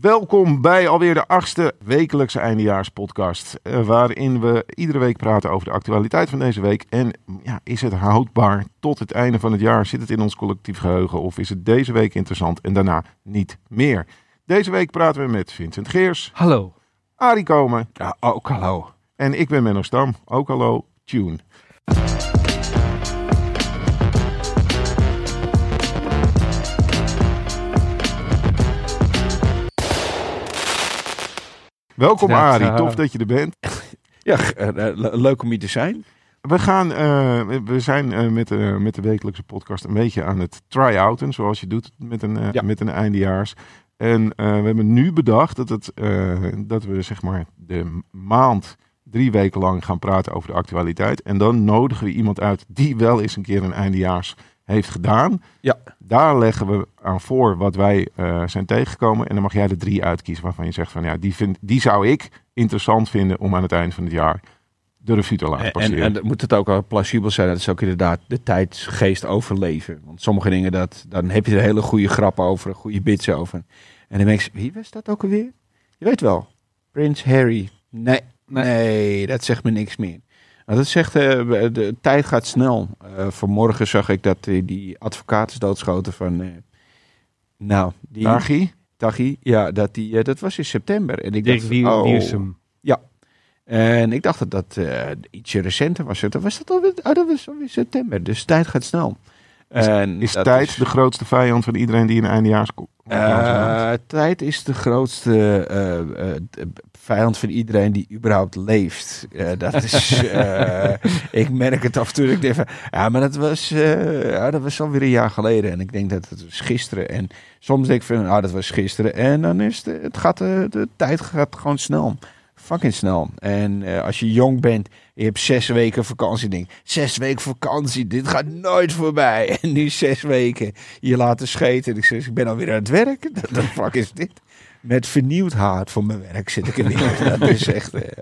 Welkom bij alweer de achtste wekelijkse eindejaarspodcast. eh, waarin we iedere week praten over de actualiteit van deze week. En ja, is het houdbaar tot het einde van het jaar? Zit het in ons collectief geheugen? Of is het deze week interessant en daarna niet meer? Deze week praten we met Vincent Geers, Hallo. Arie Komen Ja, ook hallo. en ik ben Menno Stam. Ook hallo, Tune. Welkom Dat, Arie, eh, tof dat je er bent. Ja, eh, le- leuk om hier te zijn. We, gaan, eh, we zijn met, de met de wekelijkse podcast een beetje aan het try-outen, zoals je doet met een, Ja. met een eindejaars. En we hebben nu bedacht dat, het, dat we zeg maar de maand drie weken lang gaan praten over de actualiteit. En dan nodigen we iemand uit die wel eens een keer een eindejaars heeft gedaan. Ja. Daar leggen we aan voor wat wij eh, zijn tegengekomen. En dan mag jij er drie uitkiezen waarvan je zegt van ja, die, vind, die zou ik interessant vinden om aan het eind van het jaar de revue te laten En, passeren. en, dan moet het ook wel plausibel zijn. Dat is ook inderdaad de tijdsgeest overleven. Want sommige dingen, dat, dan heb je er hele goede grappen over, goede bits over. En dan denk je, wie was dat ook alweer? Je weet wel, Prins Harry. Nee, nee, dat zegt me niks meer. Nou, dat zegt, eh, de tijd gaat snel. Eh, vanmorgen zag ik dat eh, die advocaat is doodgeschoten van... nou, die... Tachi, ja, dat, die, dat was in september. En ik Dirk dacht, Wier- oh. Wiersum. En ik dacht dat dat ietsje recenter was. Dat was dat alweer, oh, dat was alweer september. Dus tijd gaat snel. En Is dat tijd de grootste vijand van iedereen die een eindejaars ko- Eh, tijd is de grootste vijand van iedereen die überhaupt leeft. Eh, dat is, eh, ik merk het af en toe. Ik denk van, ja, maar dat was, eh ja, dat was alweer een jaar geleden. En ik denk dat het was gisteren. En soms denk ik van, ah, dat was gisteren. En dan is het, het gaat, de tijd gaat gewoon snel. Fucking snel. En als je jong bent, je hebt zes weken vakantie. Denk, zes weken vakantie, dit gaat nooit voorbij. En nu zes weken je laten scheten. En ik zeg, ik ben alweer aan het werk. Wat de fuck is dit? Met vernieuwd haat voor mijn werk zit ik er weer. Dat is echt... eh,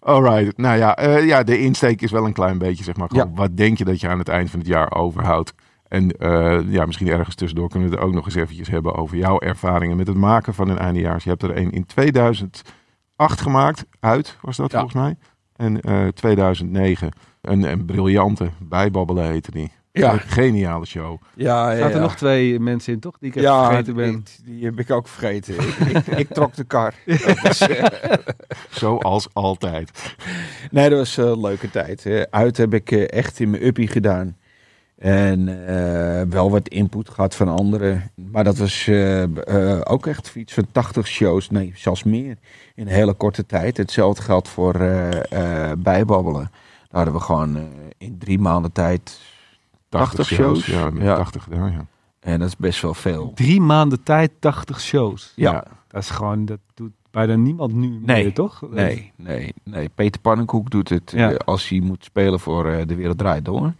Alright, nou ja, eh, ja, de insteek is wel een klein beetje, zeg maar, gewoon, Ja. wat denk je dat je aan het eind van het jaar overhoudt? En eh, ja, misschien ergens tussendoor kunnen we het ook nog eens eventjes hebben over jouw ervaringen met het maken van een eindejaars. Je hebt er een in 2008 gemaakt, uit was dat Ja. volgens mij. En eh 2009, een, een briljante, bijbabbelen heette die. Ja. Een geniale show. ja, ja, Zaten er ja. nog twee mensen in, toch? Die ik even ja, vergeten ben. Die, die heb ik ook vergeten. ik, ik, ik trok de kar. Was, eh, Zoals altijd. Nee, dat was een leuke tijd. Eh, Uit heb ik eh, echt in mijn uppie gedaan. En eh, wel wat input gehad van anderen. Maar dat was eh, eh, ook echt iets van 80 shows. Nee, zelfs meer. In een hele korte tijd. Hetzelfde geldt voor eh, eh, bijbabbelen. Daar hadden we gewoon eh, in drie maanden tijd. 80 shows? Ja, met Ja. 80 gedaan, ja. En dat is best wel veel. Drie maanden tijd, 80 shows. Ja. Ja. Dat is gewoon, dat doet bijna niemand nu Nee. meer, toch? Nee, nee, nee. Peter Pannenkoek doet het Ja. eh, als hij moet spelen voor eh, De Wereld Draait Door.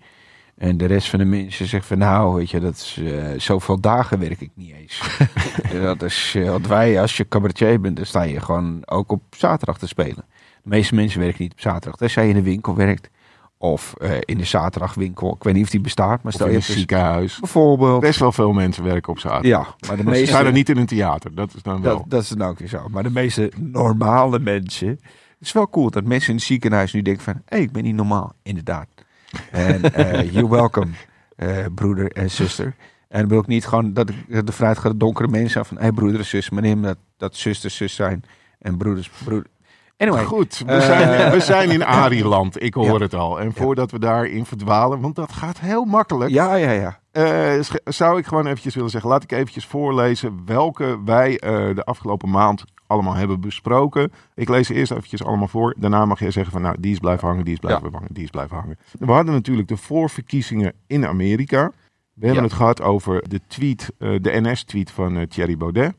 En de rest van de mensen zegt van nou, weet je, dat is eh, zoveel dagen werk ik niet eens. dat is, eh, want wij, als je cabaretier bent, dan sta je gewoon ook op zaterdag te spelen. De meeste mensen werken niet op zaterdag. Tenzij je in de winkel werkt. Of eh, in de zaterdagwinkel. Ik weet niet of die bestaat, maar stel in je hebt dus- ziekenhuis. bijvoorbeeld. Best wel veel mensen werken op zaterdag. Ja, maar de meeste... zijn er niet in een theater, dat is dan wel. Dat, dat is dan ook weer zo. Maar de meeste normale mensen. Het is wel cool dat mensen in het ziekenhuis nu denken van... hé, ik ben niet normaal. Inderdaad. En eh you're welcome, eh, broeder en zuster. En dan wil ik niet gewoon dat ik de vanuit ga donkere mensen van... hé, hey, broeder en zus. Maar neem dat, dat zusters zus zijn en broeders broeder. Anyway. Goed, we, Eh. zijn, we zijn in Arieland, ik hoor Ja. het al. En voordat we daarin verdwalen, want dat gaat heel makkelijk... Ja, ja, ja. eh, zou ik gewoon eventjes willen zeggen... laat ik eventjes voorlezen welke wij eh, de afgelopen maand allemaal hebben besproken. Ik lees ze eerst eventjes allemaal voor. Daarna mag jij zeggen van nou, die is blijven hangen, die is blijven hangen, die is blijven hangen. We hadden natuurlijk de voorverkiezingen in Amerika. We hebben Ja. het gehad over de tweet, de NS-tweet van Thierry Baudet.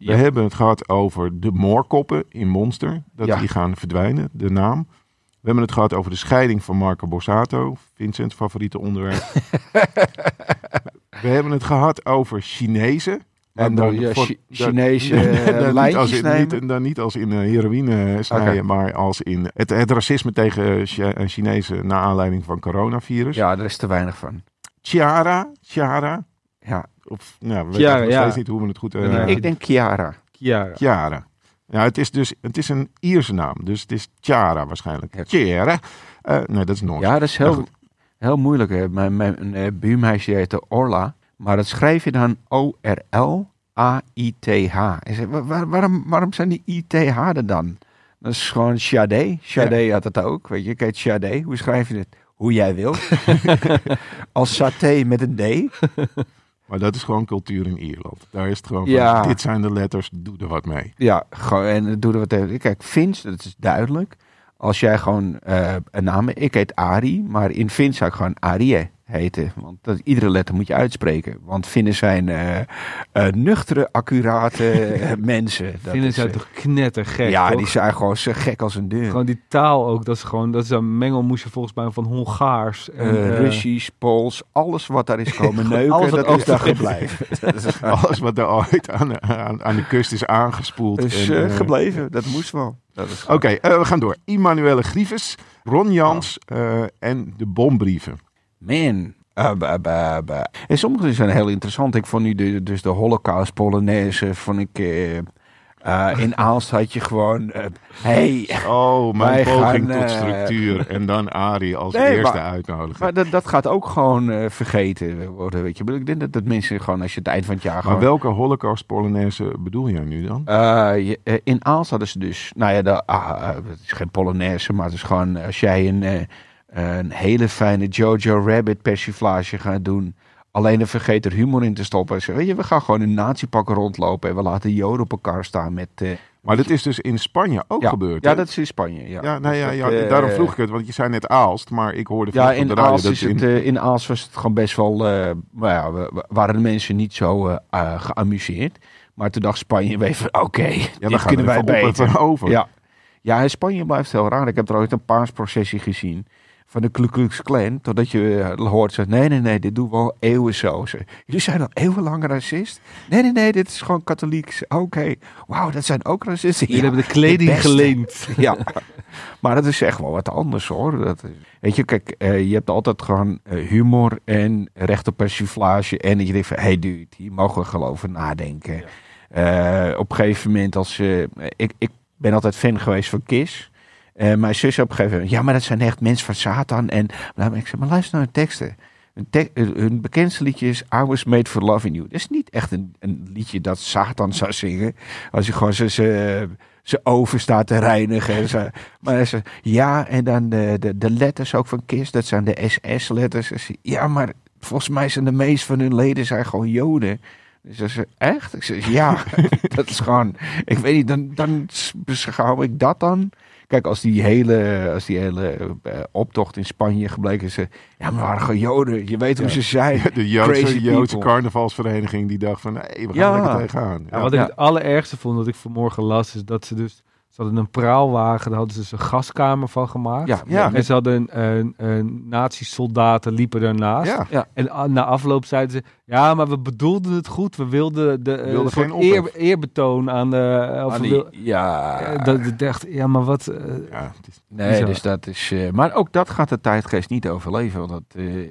We Ja. hebben het gehad over de moorkoppen in Monster. Dat Ja. die gaan verdwijnen, de naam. We hebben het gehad over de scheiding van Marco Borsato. Vincent, favoriete onderwerp. We hebben het gehad over Chinezen. En dan ja, voor- Chinese dan eh, niet als in, nemen. niet, dan niet als in eh, heroïne snijden, Oké. maar als in het, het racisme tegen Chi- eh, Chinezen na aanleiding van coronavirus. Ja, daar is te weinig van. Chiara, Chiara, Ja. Of nou, we Chiara, weten nog ja. steeds niet hoe we het goed... eh, Ja. Ik denk Chiara. Chiara. Chiara. Ja, het is dus het is een Ierse naam, dus het is Chiara waarschijnlijk. Chiara. Eh, nee, dat is Noors. Ja, dat is Ja, heel, heel moeilijk. Hè. Mijn, mijn eh, buurmeisje heette Orla. Maar dat schrijf je dan O-R-L-A-I-T-H. Waar- waarom, waarom zijn die I-T-H er dan? Dat is gewoon Sade. Sade had het ook. Weet je, kijk, Sade. Hoe schrijf je het? Hoe jij wilt. Als saté met een D. Maar dat is gewoon cultuur in Ierland. Daar is het gewoon Ja. van, dit zijn de letters, doe er wat mee. Ja, gewoon, en doe er wat tegen. Kijk, Fins, dat is duidelijk. Als jij gewoon eh, een naam... Ik heet Ari, maar in Fins zou ik gewoon Arie heten. Want dat, iedere letter moet je uitspreken. Want Finnen zijn eh, eh, nuchtere, accurate eh, mensen. Dat Vinden is, zij eh, toch knettergek, Ja, toch? die zijn gewoon zo gek als een deur. Gewoon die taal ook, dat is gewoon, dat is een mengelmoesje volgens mij van Hongaars. En, Russisch, Pools, alles wat daar is komen neuken, dat is daar gebleven. Alles wat er ooit aan, de- aan, aan de kust is aangespoeld. is en, gebleven, dat moest wel. Oké, we gaan door. Immanuelle Grieves, Ron Jans en de bombrieven. Man. Uh, bah, bah, bah. En sommige zijn heel interessant. Ik vond nu de, dus de Holocaust Polonaise, vond ik... eh, eh, in Aalst had je gewoon... eh, hey, Oh, mijn poging gaan, tot eh, structuur. En dan Arie als Nee, eerste maar- uitnodigen. maar dat, dat gaat ook gewoon eh, vergeten worden, weet je. Ik bedoel, Ik denk dat, dat mensen gewoon, als je het eind van het jaar Maar gewoon... welke holocaust Polonaise bedoel jij nu dan? Je- in Aalst hadden ze dus, nou ja, de, ah, het is geen Polonaise, maar het is gewoon als jij een, eh, een hele fijne Jojo Rabbit persiflage gaat doen, alleen er vergeet er humor in te stoppen. Weet je, we gaan gewoon in nazi-pakken rondlopen en we laten joden op elkaar staan met... eh, Maar dit is dus in Spanje ook ja, gebeurd. ja, hè? dat is in Spanje. Ja, Ja, nou ja, Dus ja dat, eh, daarom vroeg ik het, want je zei net Aalst, maar ik hoorde Ja, in op de Aalst, dat is in- het, eh, in Aalst was het gewoon best wel... nou ja, we, waren de mensen niet zo geamuseerd. Maar toen dacht Spanje weer van, oké, ja, we gaan kunnen wij beter. en over. Ja. ja, in Spanje blijft het heel raar. Ik heb er ooit een paasprocessie gezien van de Ku Klux Klan. Totdat je eh, hoort, ze, nee, nee, nee, dit doen we al eeuwen zo. Jullie zijn al eeuwenlang racist? Nee, nee, nee, dit is gewoon katholiek. Oké, wauw, dat zijn ook racisten. Jullie Ja, hebben de kleding geleend. ja, maar dat is echt wel wat anders hoor. Dat is, weet je, kijk, eh, je hebt altijd gewoon eh, humor en recht op persiflage. En dat je denkt van, hey dude, hier mogen we gewoon over nadenken. Op een gegeven moment als... eh, ik, ik ben altijd fan geweest van Kiss. Eh, mijn zus op een gegeven moment, ja, maar dat zijn echt mensen van Satan. En ik zeg, maar luister naar de teksten. Hun, te- hun bekendste liedje is I Was Made for Loving You. Dat is niet echt een, een liedje dat Satan zou zingen. Als je gewoon zijn- zijn zijn oven staat te reinigen. Maar hij ja, en dan de, de, de letters ook van KISS, dat zijn de SS-letters. Ja, maar volgens mij zijn de meeste van hun leden zijn gewoon Joden. Dus ze zei, echt? Ik zei, ja, dat is gewoon, ik weet niet, dan, dan beschouw ik dat dan. Kijk, als die hele, als die hele eh, optocht in Spanje gebleken is, eh, ja, maar we waren gewoon Joden. Je weet hoe Ja. ze zijn. De Joodse, Crazy Joodse people. carnavalsvereniging die dacht van, nee, we gaan Ja. er lekker tegenaan. Ja, wat ik Ja. het allerergste vond dat ik vanmorgen las, is dat ze dus... Ze hadden een praalwagen, daar hadden ze dus een gaskamer van gemaakt. Ja, Ja. En ze hadden een, een, een nazi-soldaten liepen daarnaast. Ja. En a- na afloop zeiden ze, ja, maar we bedoelden het goed. We wilden de eh, wilden geen eer, eerbetoon aan de... Of nee, wil- ja, Eh, dat ik dacht, ja, maar wat... eh, Ja, het is- Nee, Bizar. dus dat is. eh, maar ook dat gaat de tijdgeest niet overleven. Want dat, eh,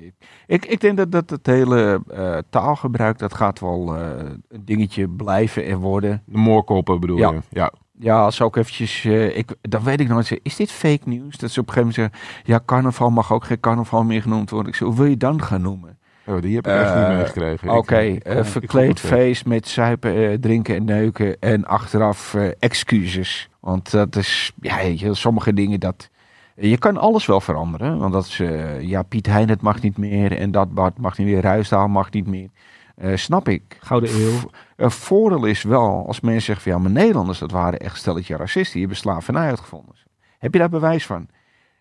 ik, ik denk dat, dat het hele eh, taalgebruik, dat gaat wel eh, een dingetje blijven en worden. de moorkoppen bedoel Ja. je? Ja. Ja, als ze ook eventjes. eh, ik, dan weet ik nooit. Is dit fake news? Dat ze op een gegeven moment zeggen. Ja, carnaval mag ook geen carnaval meer genoemd worden. Ik zeg, hoe wil je dan gaan noemen? Oh, die heb ik echt Eh, niet meegekregen. Oké, eh, ik verkleed eh, feest met zuipen, eh, drinken en neuken. En achteraf eh, excuses. Want dat is, ja, sommige dingen dat. Je kan alles wel veranderen. Want dat is, eh, ja, Piet Hein, het mag niet meer. En dat Bart mag niet meer. Ruisdaal mag niet meer. Eh, snap ik. Gouden eeuw. Voordeel is wel, als mensen zeggen van ja, maar Nederlanders, dat waren echt stelletje racisten. Die hebben slavernij uitgevonden. Heb je daar bewijs van?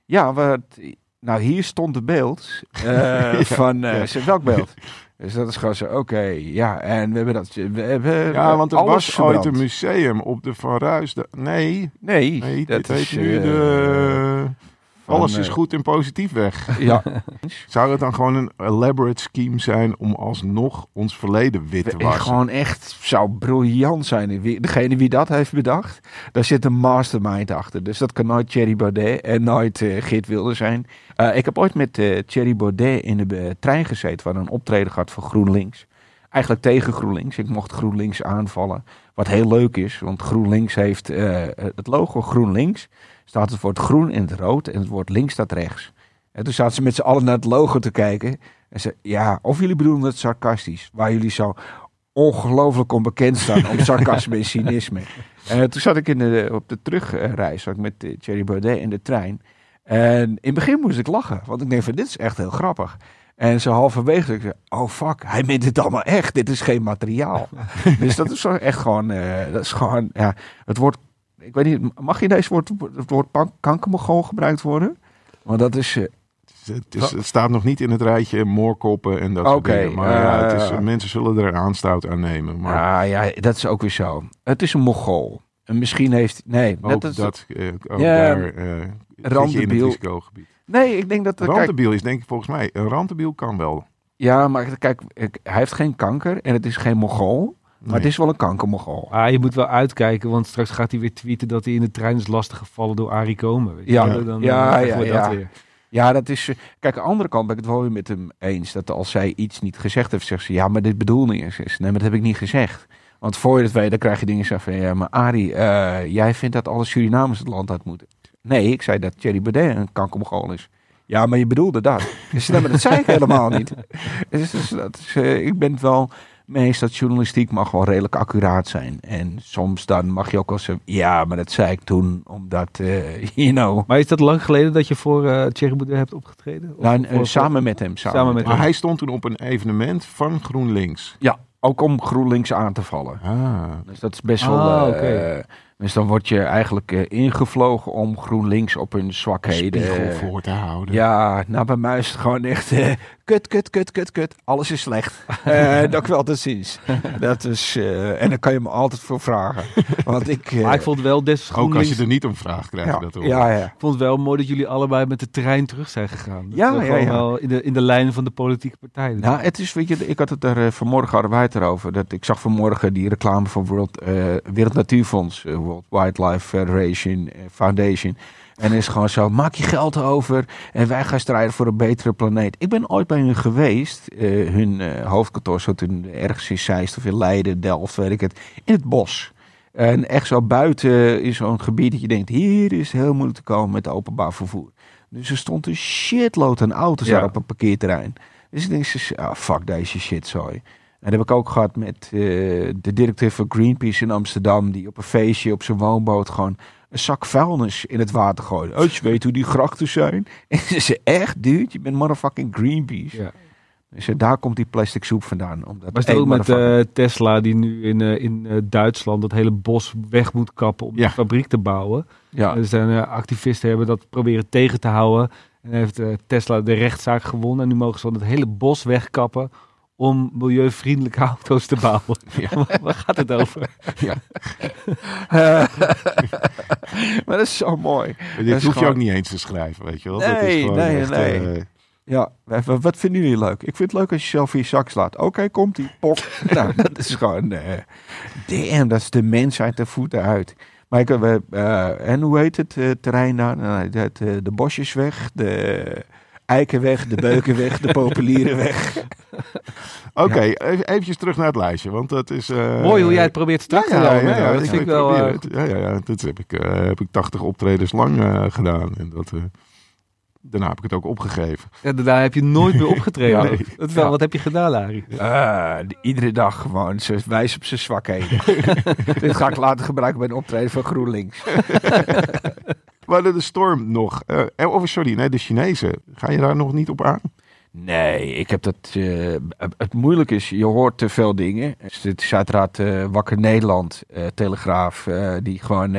Ja, wat, nou hier stond het beeld eh, van, eh, zeg, welk beeld? Dus dat is gewoon zo, oké, ja, en we hebben dat, we hebben Ja, want er was ooit een museum op de Van Ruisda- Nee, Nee, nee dat dit is heet nu de... van, Alles is eh, goed en positief weg. Ja, Zou het dan gewoon een elaborate scheme zijn om alsnog ons verleden wit te en wassen? gewoon echt zou briljant zijn. Degene wie dat heeft bedacht, daar zit een mastermind achter. Dus dat kan nooit Thierry Baudet en nooit eh Geert Wilde zijn. Eh, ik heb ooit met eh Thierry Baudet in de eh, trein gezeten. waar een optreden gehad voor GroenLinks. eigenlijk tegen GroenLinks. Ik mocht GroenLinks aanvallen. Wat heel leuk is, want GroenLinks heeft eh, het logo GroenLinks. Staat het woord groen in het rood en het woord links staat rechts. En toen zaten ze met z'n allen naar het logo te kijken. En ze, ja, of jullie bedoelen het sarcastisch. Waar jullie zo ongelooflijk onbekend staan om sarcasme en cynisme. En toen zat ik in de, op de terugreis zat ik met eh, Thierry Baudet in de trein. En in het begin moest ik lachen, want ik denk van dit is echt heel grappig. En zo halverwege ik zei, oh fuck, hij meent het allemaal echt. Dit is geen materiaal. dus dat is echt gewoon, eh, dat is gewoon, ja, het woord, ik weet niet, mag je deze woord, het woord kankermogool gebruikt worden? Want dat is, eh, Het, is, het staat nog niet in het rijtje moorkoppen en dat soort dingen. Maar ja, het is, eh, mensen zullen er aanstoot aan nemen. Maar ja, ja, dat is ook weer zo. Het is een mogool. En misschien heeft, nee, ook dat dat, is, eh, ook Ja, daar eh, zit je in het randebiel. risicogebied. nee, ik denk dat, kijk, randebiel is denk ik volgens mij, een randebiel kan wel. ja, maar kijk, ik- hij heeft geen kanker en het is geen mogool. Maar het is wel een kankermogool. Ah, je moet wel uitkijken, want straks gaat hij weer tweeten dat hij in de trein is lastiggevallen door Arie Komen. weet je Ja, dan, ja, dan ja, dat ja. weer. Ja, dat is. eh, Kijk, aan de andere kant ben ik het wel weer met hem eens. Dat als zij iets niet gezegd heeft, zegt ze: Ja, maar dit bedoel niet eens. Nee, maar dat heb ik niet gezegd. Want voor je het weet, dan krijg je dingen zo van: Ja, maar Arie, eh, jij vindt dat alle Surinamers het land uit moeten. Nee, ik zei dat Thierry Baudet een kankermogool is. Ja, maar je bedoelde dat. Dus, nee, maar dat zei ik helemaal niet. Dus, dus dat is, eh, ik ben het wel journalistiek mag wel redelijk accuraat zijn. En soms dan mag je ook wel zeggen: Ja, maar dat zei ik toen, omdat, eh you know. Maar is dat lang geleden dat je voor eh Thierry hebt opgetreden? Of Nou, voor- eh, samen met hem. Samen, Samen met Maar hem. hij stond toen op een evenement van GroenLinks. Ja, ook om GroenLinks aan te vallen. Ah, Dus dat is best wel. Ah, eh, oké. Dus dan word je eigenlijk eh, ingevlogen om GroenLinks op hun zwakheden. spiegel voor te houden. Ja, nou bij mij is het gewoon echt eh, kut, kut, kut, kut, kut. Alles is slecht. Eh dat ik wel te ziens. Dat is, eh, en daar kan je me altijd voor vragen. Want ik... eh, Maar ik vond het wel des Ook als GroenLinks- je er niet om vraagt, krijg je ja, dat horen. ja, ja. Ik vond het wel mooi dat jullie allebei met de trein terug zijn gegaan. Dat Ja, ja, wel in de, in de lijn van de politieke partijen. Nou, het is, weet je, ik had het er eh, vanmorgen hadden wij het erover. Dat ik zag vanmorgen die reclame van World, eh, Wereld Natuurfonds, eh, World Wildlife Federation eh, Foundation. En is gewoon zo, maak je geld over en wij gaan strijden voor een betere planeet. Ik ben ooit bij hun geweest, eh, hun eh, hoofdkantoor zat in, ergens in Zeist of in Leiden, Delft, weet ik het, in het bos. En echt zo buiten is zo'n gebied dat je denkt, hier is het heel moeilijk te komen met openbaar vervoer. Dus er stond een shitload aan auto's Ja. daar op een parkeerterrein. Dus ik denk, ah, fuck deze shit, sorry. En dat heb ik ook gehad met eh, de directeur van Greenpeace in Amsterdam, die op een feestje op zijn woonboot gewoon een zak vuilnis in het water gooide. Als je weet hoe die grachten zijn. En ze zei, echt, dude, je bent motherfucking Greenpeace. Ja. Dus eh, daar komt die plastic soep vandaan. Omdat Maar ook met eh, Tesla die nu in, in Duitsland dat hele bos weg moet kappen om Ja. een fabriek te bouwen? ja. Er zijn activisten hebben dat proberen tegen te houden. En heeft Tesla de rechtszaak gewonnen. En nu mogen ze dan het hele bos wegkappen om milieuvriendelijke auto's te bouwen. Ja. Waar- gaat het over? maar dat is zo mooi. Dit hoef je ook niet eens te schrijven, weet je wel. dat is Nee, gewoon nee, echt, nee. eh, Ja, wat wat vinden jullie leuk? Ik vind het leuk als je zelf in je zak slaat. Oké, komt die pok. nou, dat is gewoon... eh damn, dat is de mensheid de voeten uit. Maar ik, we, eh, en hoe heet het terrein daar? Nou, het, eh, de bosjes weg, de eiken weg, de beuken weg, de populieren weg. Oké, even eventjes terug naar het lijstje, want dat is... eh, Mooi hoe jij het probeert strak te ja, ja, dat ik- vind ik ik wel... eh, het. ja, ja, ja, dat heb ik, eh, heb ik 80 optredens lang eh, gedaan. En dat, eh, daarna heb ik het ook opgegeven. ja, daarna heb je nooit meer opgetreden. Nee. Dat is wel, Ja. Wat heb je gedaan, Larry? Ah, iedere dag gewoon. Ze wijst op zijn zwakheden. Dit ga ik later gebruiken bij een optreden van GroenLinks. Hadden de storm nog. eh, of sorry, nee, de Chinezen. Ga je daar nog niet op aan? Nee, ik heb dat. eh, het moeilijk is, je hoort te veel dingen. Dus het is uiteraard Wakker Nederland, Telegraaf, die gewoon.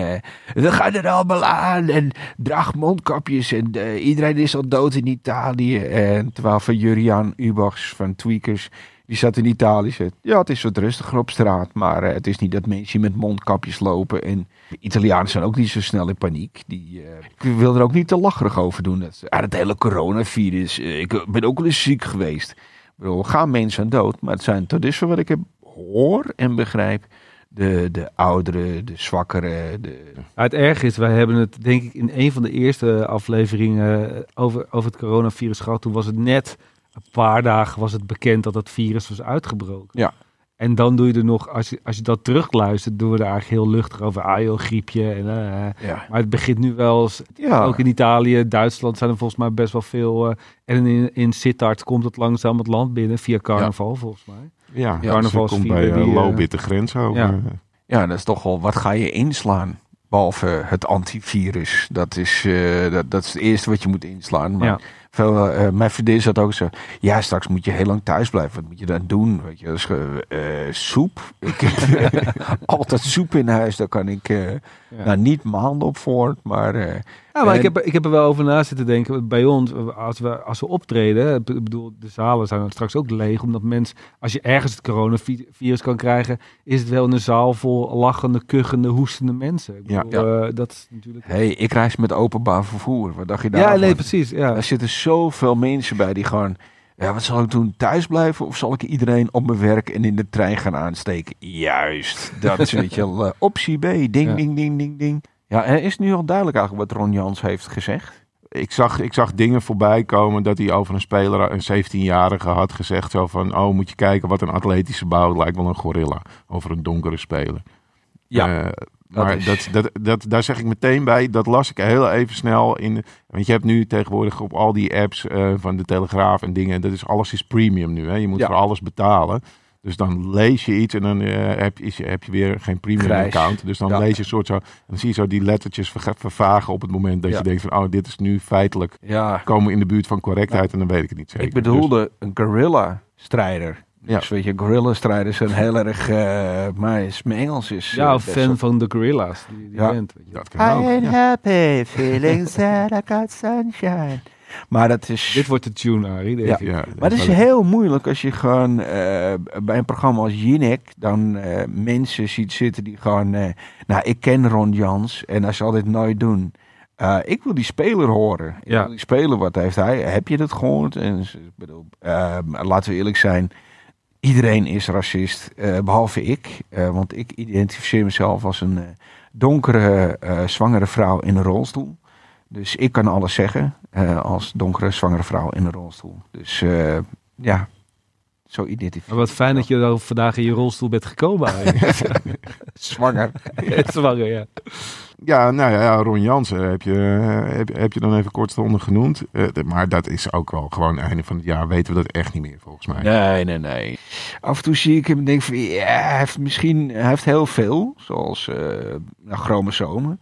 we gaan er allemaal aan en draag mondkapjes en iedereen is al dood in Italië. En terwijl van Juriaan Ubachs van Tweakers, die zat in Italië. Zegt, ja, het is wat rustiger op straat, maar eh, het is niet dat mensen met mondkapjes lopen. En de Italianen zijn ook niet zo snel in paniek. Die, eh, wil er ook niet te lacherig over doen. Dat, het hele coronavirus. eh, ik ben ook wel eens ziek geweest. Ik bedoel, gaan mensen dood. Maar het zijn tot dusver wat ik heb hoor en begrijp. De, de ouderen, de zwakkeren. De... Ja, het erg is, wij hebben het denk ik in een van de eerste afleveringen over, over het coronavirus gehad. Toen was het net een paar dagen was het bekend dat dat virus was uitgebroken. Ja. En dan doe je er nog, als je, als je dat terugluistert, doen we er eigenlijk heel luchtig over. Ah joh, griepje. En, eh, Ja. maar het begint nu wel eens, Ja. ook in Italië, Duitsland zijn er volgens mij best wel veel. eh, en in, in Sittard komt het langzaam het land binnen via carnaval volgens mij. Ja, Ja, komt carnavalsvieren bij uh, eh, Lobit de grens over. ja. Ja, dat is toch wel, wat ga je inslaan? Behalve het antivirus. Dat is, eh, dat, dat is het eerste wat je moet inslaan. Maar Ja. veel, eh, mijn vriendin zat ook zo. Ja, straks moet je heel lang thuis blijven. Wat moet je dan doen? Weet je, dat is, eh, soep. Ik heb altijd soep in huis. Daar kan ik Ja. nou, niet maanden op voort. Maar Ja, maar En- ik, heb, ik heb er wel over na zitten denken. Bij ons, als we, als we optreden, ik bedoel, de zalen zijn straks ook leeg. Omdat mensen, als je ergens het coronavirus kan krijgen, is het wel een zaal vol lachende, kuchende, hoestende mensen. Ik Ja. bedoel, eh, dat is natuurlijk... hey, ik reis met openbaar vervoer. Wat dacht je ja, daarvan? nee, precies. Ja. Er zitten zoveel mensen bij die gewoon... Ja, wat zal ik doen? Thuis blijven? Of zal ik iedereen op mijn werk en in de trein gaan aansteken? Juist. Dat is weet je wel. eh, optie B. Ding, Ja. ding, ding, ding, ding. Ja, en is nu al duidelijk eigenlijk wat Ron Jans heeft gezegd? Ik zag, ik zag dingen voorbij komen dat hij over een speler, een 17-jarige, had gezegd zo van... Oh, moet je kijken wat een atletische bouw, lijkt wel een gorilla. Over een donkere speler. Ja, Eh, maar is- dat, dat, dat, daar zeg ik meteen bij, dat las ik heel even snel in. Want je hebt nu tegenwoordig op al die apps eh, van de Telegraaf en dingen, dat is alles is premium nu. Hè? Je moet Ja. voor alles betalen. Dus dan lees je iets en dan eh, heb, je, is je- heb je weer geen premium Grijs. account. Dus dan Ja. lees je een soort zo, dan zie je zo die lettertjes vervagen op het moment dat Ja. je denkt van, oh, dit is nu feitelijk Ja, komen we in de buurt van correctheid en dan weet ik het niet zeker. ik bedoelde een guerrilla-strijder. Ja. Dus weet je, guerrilla-strijders zijn heel erg... eh maar is, mijn Engels is... Ja, eh, fan van de Gorilla's. Die, die Ja. band, weet je. Dat kan ook. ain't happy, feeling sad, I got sunshine. Maar dat is... Dit wordt de tune, Arie. Ja. Ja, Maar het is heel moeilijk als je gewoon eh, bij een programma als Jinek dan eh, mensen ziet zitten die gewoon... eh, nou, ik ken Ron Jans en hij zal dit nooit doen. Eh, ik wil die speler horen. Ik Ja. wil die speler, wat heeft hij? Heb je dat gehoord? En, ik bedoel, eh, laten we eerlijk zijn. Iedereen is racist, eh, behalve ik. Eh, want ik identificeer mezelf als een donkere eh, zwangere vrouw in een rolstoel. Dus ik kan alles zeggen eh, als donkere zwangere vrouw in een rolstoel. Dus eh, ja, zo identificeer wat fijn dat je dan vandaag in je rolstoel bent gekomen. Zwanger. Zwanger, ja. Ja, nou ja, ja, Ron Jansen heb je, heb, heb je dan even kortstondig genoemd. Eh, de- maar dat is ook wel gewoon einde van het jaar weten we dat echt niet meer volgens mij. Nee, nee, nee. Af en toe zie ik hem en denk van, ja, hij heeft misschien, hij heeft heel veel, zoals eh nou, chromosomen.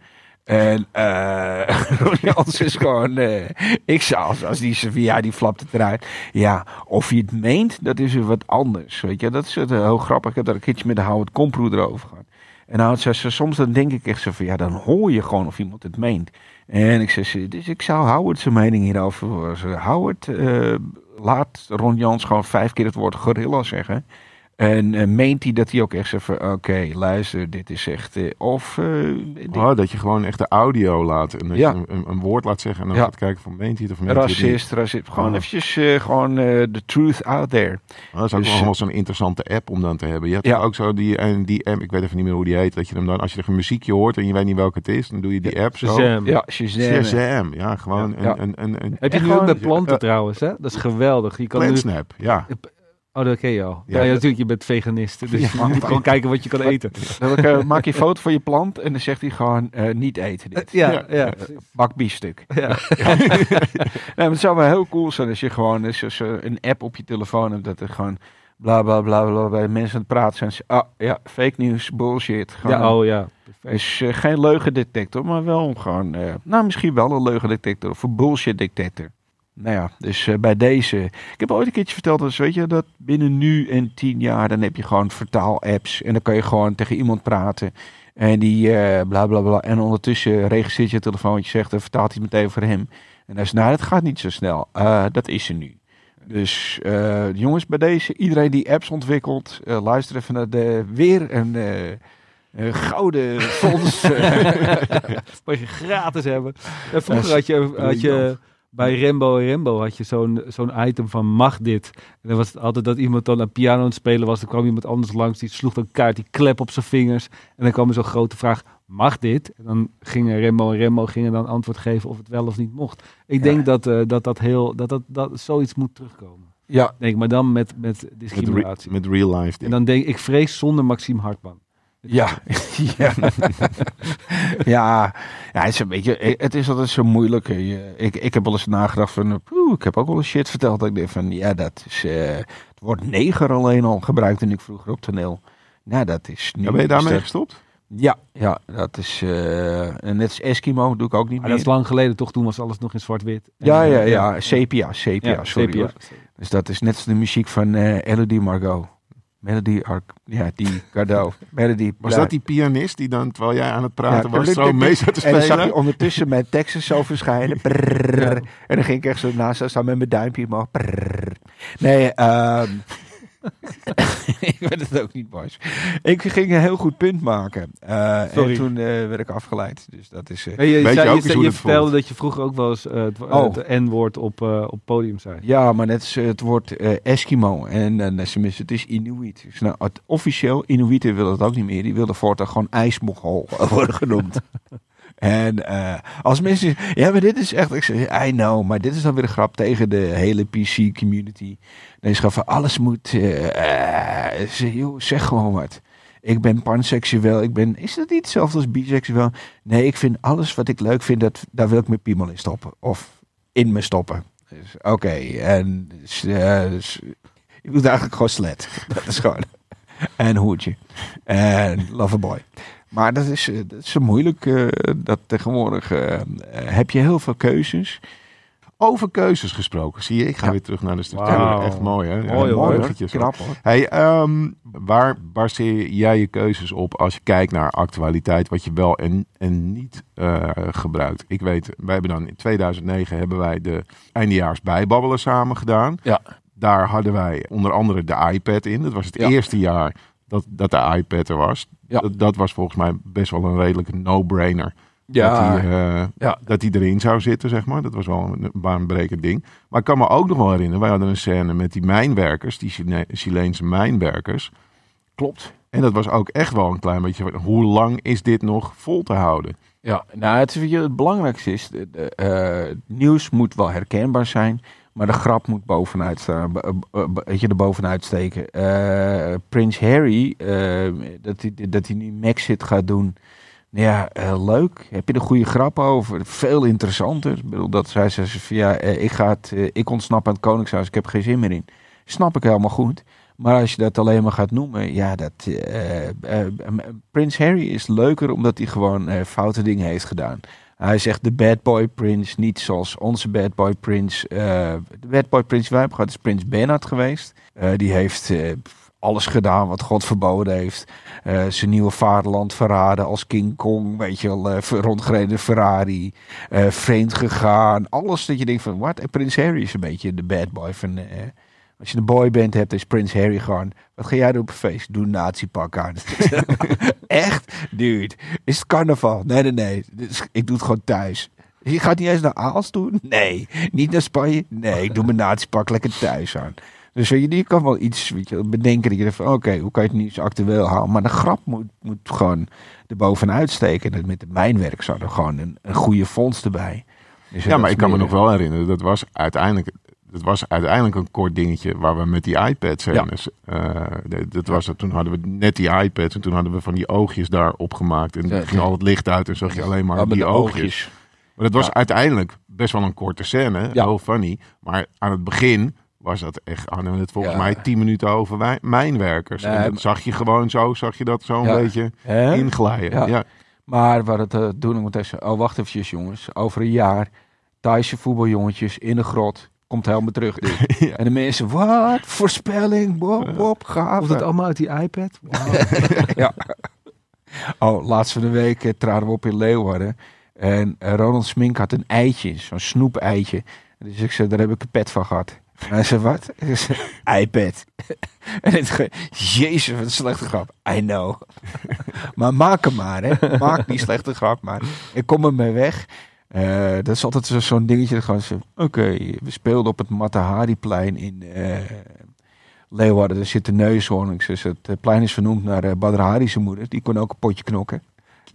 En Jans is gewoon, eh, ik zou als, die ja, die flapt het eruit. Ja, of je het meent, dat is weer wat anders, weet je. Dat is het, eh, heel grappig. Ik heb daar een keertje met Howard Komproe erover gehad. En Howard zei, ze- soms dan denk ik echt zo van, ja, dan hoor je gewoon of iemand het meent. En ik zei, dus ik zou Howard zijn mening hierover horen. Howard, laat Ron Jans gewoon vijf keer het woord gorilla zeggen. En eh, meent hij dat hij ook echt zegt van, oké, luister, dit is echt... eh, of... eh, dit- Oh, dat je gewoon echt de audio laat en dat Ja. je een, een, een woord laat zeggen en dan Ja. gaat kijken van meent hij het of meent hij het niet. Racist, racist. Gewoon Oh. eventjes eh, gewoon eh, the truth out there. Oh, dat is ook Dus, wel wel zo'n interessante app om dan te hebben. Je hebt Ja. ook zo die, en die app, ik weet even niet meer hoe die heet, dat je hem dan, als je er een muziekje hoort en je weet niet welke het is, dan doe je die app zo. Shazam. Ja, Shazam. Shazam, ja, gewoon Ja. een, een, een, een Heb je nu ook gewoon- bij planten trouwens, hè? Dat is geweldig. Je kan nu... Plantsnap, ja. Oh, dat ken je al. Ja. Ja, ja, natuurlijk, je bent veganist. Dus je moet gewoon kijken wat je kan eten. Dan maak je een foto van je plant en dan zegt hij gewoon eh, niet eten dit. Ja, ja. Bak biefstuk. ja. het zou wel heel cool zijn als je gewoon als een app op je telefoon hebt dat er gewoon bla bla bla bla bij mensen aan het praten zijn. Ze- Ah ja, fake news, bullshit. Gewoon, ja, oh ja. Perfect. Dus eh, geen leugendetector, maar wel gewoon, eh, nou misschien wel een leugendetector of een bullshit detector. Nou ja, dus eh, bij deze. Ik heb ooit een keertje verteld, dus weet je, dat binnen nu en tien jaar, dan heb je gewoon vertaal-apps. En dan kan je gewoon tegen iemand praten. En die eh bla bla bla. En ondertussen registreert je telefoontje, zegt en vertaalt hij meteen voor hem. En hij zegt, nou, dat gaat niet zo snel. Eh, dat is er nu. Dus jongens, bij deze, iedereen die apps ontwikkelt, luister even naar de, weer een gouden fonds. Wat je gratis hebben. Ja, vroeger had je, had je bij Rembo en Rembo had je zo'n zo'n item van mag dit. En dan was het altijd dat iemand dan een piano aan het spelen was. Dan kwam iemand anders langs, die sloeg dan kaart, die klep op zijn vingers. En dan kwam er zo'n grote vraag, mag dit? En dan gingen Rembo en Rembo gingen dan antwoord geven of het wel of niet mocht. Ik Ja. denk dat, eh, dat dat heel, dat, dat, dat zoiets moet terugkomen. Ja, Denk maar dan met, met Met, re- discriminatie. met real life en dan denk ik, ik vrees zonder Maxime Hartman. Ja, ja. ja, ja, het is een beetje, het is altijd zo moeilijk. Ik, ik heb wel eens nagedacht van, poeh, ik heb ook wel eens shit verteld. Dat ik denk van, ja, dat is, eh, het woord neger alleen al gebruikte ik vroeger op toneel. Nou, dat is nu. Ja, ben je daarmee dat- gestopt? Ja, ja, dat is, eh, en net als Eskimo doe ik ook niet Maar meer. dat is lang geleden, toch? Toen was alles nog in zwart-wit. Ja, eh, ja, ja, sepia, sepia, Ja, sorry. sepia. Dus dat is net als de muziek van eh Elodie Margot. Melody, Ar ja, die Cardo. Melody. Was dat die pianist die dan, terwijl jij aan het praten was, zo mee zat te En dan zag je spelen? ondertussen mijn teksten zo verschijnen. En dan ging ik echt zo naast staan met mijn duimpje omhoog. Nee, ehm ik weet het ook niet, boys. Ik ging een heel goed punt maken. Eh, Sorry. En toen eh, werd ik afgeleid. Dus dat is... eh, Hey, je Weet je zei- ook je, zei- je dat vertelde dat je vroeger ook wel eens eh, het, Oh. het N-woord op, eh, op podium zei. Ja, maar net is het woord eh, Eskimo. En eh, tenminste, het is Inuit. Dus nou, het, officieel, Inuiten willen het ook niet meer. Die willen voortaan gewoon ijsmogol worden genoemd. en eh, als mensen... Ja, maar dit is echt... Ik zeg, I know. Maar dit is dan weer een grap tegen de hele PC-community. Nee, gaan van alles moet... eh, eh, ze- joh, zeg gewoon wat. Ik ben panseksueel. Ik ben... Is dat niet hetzelfde als biseksueel? Nee, ik vind alles wat ik leuk vind, dat, daar wil ik mijn piemel in stoppen. Of in me stoppen. Dus, Oké, en eh, je doet eigenlijk gewoon slet. Dat is gewoon. En hoedje. En loverboy. Maar dat is, eh, dat is zo moeilijk. eh, dat tegenwoordig eh, heb je heel veel keuzes. Over keuzes gesproken. Zie je, ik ga Ja. weer terug naar de structuur. Echt mooi, hè? Ja, Mooi, hoor. Knap hoor. Hey, ehm, waar baseer jij je keuzes op als je kijkt naar actualiteit, wat je wel en, en niet gebruikt? Ik weet, wij hebben dan in 2009 hebben wij de eindejaars bijbabbelen samen gedaan. Ja. Daar hadden wij onder andere de iPad in. Dat was het Ja. eerste jaar dat, dat de iPad er was. Ja. Dat, dat was volgens mij best wel een redelijke no-brainer. Ja, Dat, die, eh, ja. dat die erin zou zitten, zeg maar. Dat was wel een baanbrekend ding. Maar ik kan me ook nog wel herinneren, wij hadden een scène met die mijnwerkers, die Chileense mijnwerkers. klopt. En dat was ook echt wel een klein beetje van, hoe lang is dit nog vol te houden? Ja, nou het, het belangrijkste is, de, de, eh, nieuws moet wel herkenbaar zijn, maar de grap moet bovenuit staan, weet je, er bovenuit steken. Eh, Prins Harry, eh, dat hij dat hij nu Maxit gaat doen, nou ja, eh, leuk. Heb je er goede grap over? Veel interessanter. Ik bedoel, dat zij ze van, ja, ik, ga het, ik ontsnap aan het Koningshuis, ik heb geen zin meer in. Snap ik helemaal goed. Maar als je dat alleen maar gaat noemen, ja, dat. Prins Harry is leuker omdat hij gewoon foute dingen heeft gedaan. Hij zegt de bad boy prince, niet zoals onze bad boy prince. eh, de bad boy prince wij hebben gehad is prins Bernhard geweest. Eh, die heeft eh, alles gedaan wat God verboden heeft. Zijn nieuwe vaderland verraden als King Kong, weet je wel, rondgereden Ferrari, vreemd gegaan. Alles dat je denkt van, wat? En prins Harry is een beetje de bad boy van... als je een boyband hebt, is Prins Harry gewoon... Wat ga jij doen op een feest? Doe een nazi-pak aan. Echt? Dude, is het carnaval? Nee, nee, nee. Ik doe het gewoon thuis. Je gaat niet eens naar Aals doen? Nee. Niet naar Spanje? Nee, ik doe mijn nazi-pak lekker thuis aan. Dus weet je, je kan wel iets weet je, bedenken dat je denkt van... Oké, hoe kan je het niet zo actueel houden? Maar de grap moet, moet gewoon erbovenuit steken. En met het mijnwerk zou er gewoon een, een goede fonds erbij. Dus Ja, maar ik kan me nog wel herinneren, dat was uiteindelijk... Dat was uiteindelijk een kort dingetje waar we met die iPads Ja. Dus, eh, dat- was het. Toen hadden we net die iPads en toen hadden we van die oogjes daar opgemaakt. En Ja, ging al het licht uit en zag je alleen maar Ja, die oogjes. Maar dat was Ja. uiteindelijk best wel een korte scène. Ja. Heel funny. Maar aan het begin was dat echt, hadden we het volgens mij tien minuten over wij- mijnwerkers. Nee, en dat maar- zag je gewoon zo, zag je dat zo een beetje Hè? inglijden. Ja. Maar waar het uh, doen, moet even, oh wacht even jongens. Over een jaar, Thaise voetbaljongetjes in de grot. Komt helemaal terug. Ja. En de mensen, wat? Voorspelling, Bob, Bob, gaaf. Komt het allemaal uit die iPad? ja. Oh, laatst van de week eh, traden we op in Leeuwarden. En eh, Ronald Smink had een eitje, zo'n snoep-eitje. Dus ik zei, daar heb ik een pet van gehad. En hij zei, wat? Ik zei, iPad. en ik zei, jezus, wat een slechte grap. I know. maar maak hem maar, hè. Maak die slechte grap maar. Ik kom ermee weg. Eh, dat is altijd zo- zo'n dingetje. Oké, we speelden op het Matahari-plein in eh, Leeuwarden. Daar zit de neushoorn. Ik zeg, het plein is vernoemd naar Badr Hari zijn moeder. Die kon ook een potje knokken.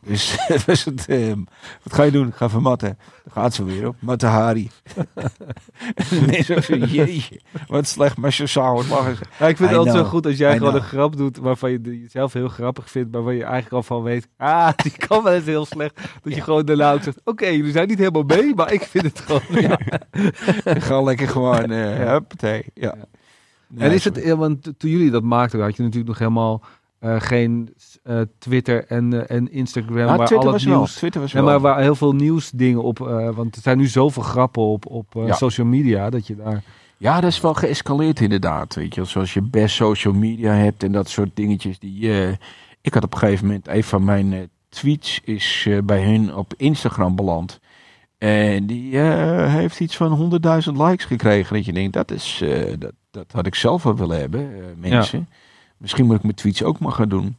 Dus dat was het, ehm, wat ga je doen? Ik ga vermatten. Dan gaat ze weer op. Matahari. en mensen ook zo, jeetje, wat slecht, maar het mag. Ja, ik vind het altijd zo goed als jij I gewoon know. een grap doet waarvan je de- jezelf heel grappig vindt, maar waar je eigenlijk al van weet, ah, die kan wel eens heel slecht. Dat je gewoon daarna ook zegt, oké, jullie zijn niet helemaal mee, maar ik vind het gewoon. Ja. Gewoon lekker gewoon, eh huppatee. Ja. Nee, en is zo- het, ja, want toen jullie dat maakten, had je natuurlijk nog helemaal eh, geen eh, Twitter en, eh, en Instagram, Ja, waar Twitter al het was wel. nieuws, Twitter was wel. maar waar heel veel nieuwsdingen op, want er zijn nu zoveel grappen op, op Ja. social media, dat je daar... Ja, dat is wel geëscaleerd inderdaad. Weet je, zoals je best social media hebt en dat soort dingetjes. Die, ik had op een gegeven moment een van mijn tweets is bij hun op Instagram beland. En die heeft iets van 100.000 likes gekregen. Dat je denkt, dat, is, dat, dat had ik zelf wel willen hebben, mensen. Misschien moet ik mijn tweets ook maar gaan doen.